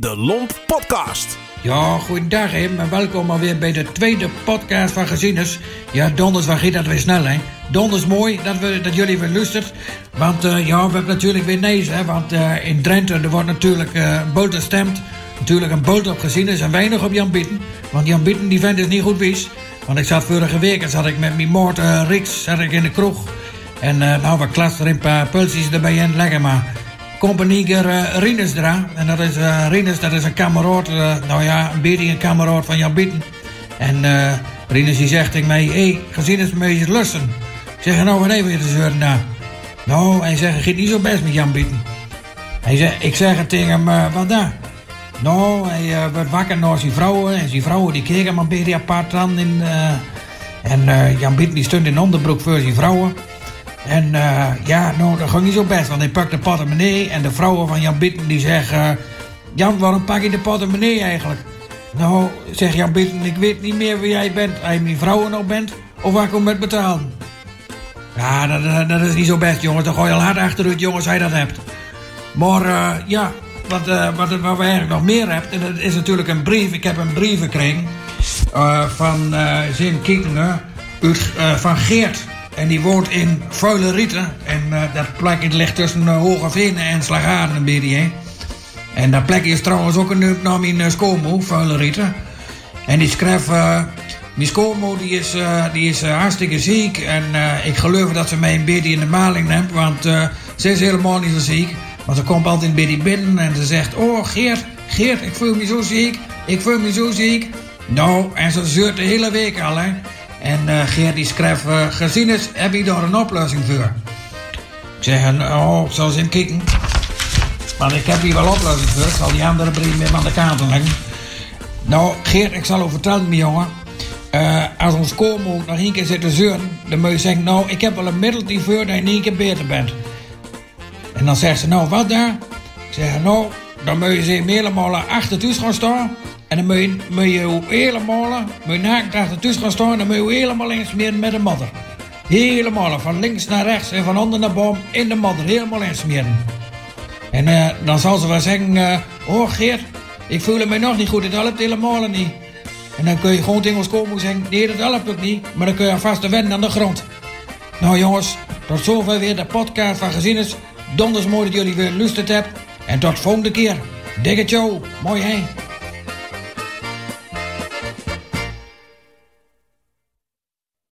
De Lomp Podcast. Ja, goedendag hè, en welkom alweer bij de tweede podcast van Gezieners. Ja, donders, waar dat weer snel hè? Donders mooi dat, we, dat jullie weer luisteren. Want eh, ja, we hebben natuurlijk weer nees hè, want eh, in Drenthe er wordt natuurlijk een boot gestemd. Natuurlijk een boot op Gezieners en weinig op Jan Bitten. Want Jan Bitten die vindt het niet goed wies. Want ik zat vorige week en zat ik met mijn moord uh, Riks zat in de kroeg. En uh, nou, we klasten er een paar pulsjes erbij in, lekker maar compagnieker uh, Rinus eraan. En dat is uh, dat is een kameraad, uh, nou ja, een beetje een kameraad van Jan Bitten. En uh, Rinus die zegt tegen mij, hé, hey, gezien is een beetje lusten. Ik zeg, nou, wat even te zeuren nou. Nou, hij zegt, gaat niet zo best met Jan Bitten. Hij zegt, ik zeg het tegen hem, wat dan? Nou, hij werd wakker naar zijn vrouwen. En zijn vrouwen die keken hem een beetje apart aan. In, en Jan Bitten die stond in onderbroek voor zijn vrouwen. En uh, ja, nou, dat ging niet zo best, want hij pakt de portemonnee en de vrouwen van Jan Bitten die zeggen... Jan, waarom pak je de portemonnee eigenlijk? Nou, zegt Jan Bitten, ik weet niet meer wie jij bent. Hij die vrouwen nog bent, of waar ik hem met betalen. Ja, dat, dat, is niet zo best, jongens. Dan gooi je al hard achteruit, jongens, hij dat hebt. Maar uh, ja, wat, wat, wat we eigenlijk nog meer hebben, en dat is natuurlijk een brief. Ik heb een brief gekregen van Kietingen uit, van Geert. En die woont in Vuile Rieten. En uh, dat plekje ligt tussen uh, Hoge Venen en Slagaden een beetje. Hè. En dat plekje is trouwens ook een naar mijn uh, schoonmoe, Vuile Rieten. En die schreef... mijn schoonmoe die is, die is hartstikke ziek. En ik geloof dat ze mij een beetje in de maling neemt. Want ze is helemaal niet zo ziek. Maar ze komt altijd een beetje binnen en ze zegt... Oh Geert, Geert, ik voel me zo ziek. Ik voel me zo ziek. Nou, en ze zeurt de hele week al, hè. En uh, Geert die schreef, uh, gezien is, heb je daar een oplossing voor? Ik zeg, oh, zal eens in kijken. Maar ik heb hier wel oplossing voor. Ik zal die andere brief meer aan de kant leggen. Nou, Geert, ik zal u vertellen, mijn jongen. Uh, als ons komen nog één keer zitten zeuren, dan moet je zeggen, nou, ik heb wel een middeltje voor dat je in één keer beter bent. En dan zegt ze, nou, wat daar? Ik zeg, nou, dan moet je ze helemaal achter thuis gaan staan. En dan moet je, helemaal, moet je naakt achter thuis gaan staan en dan moet je helemaal insmeren met de modder. Helemaal, van links naar rechts en van onder naar boven in de modder, helemaal insmeren. En uh, dan zal ze wel zeggen, uh, oh Geert, ik voel me nog niet goed, het helpt helemaal niet. En dan kun je gewoon tegen ons komen en zeggen, nee dat helpt ook niet, maar dan kun je vast wennen aan de grond. Nou jongens, tot zover weer de podcast van Gezieners. Donders mooi dat jullie weer lust hebben. En tot volgende keer. Dikke Joe, mooi hè.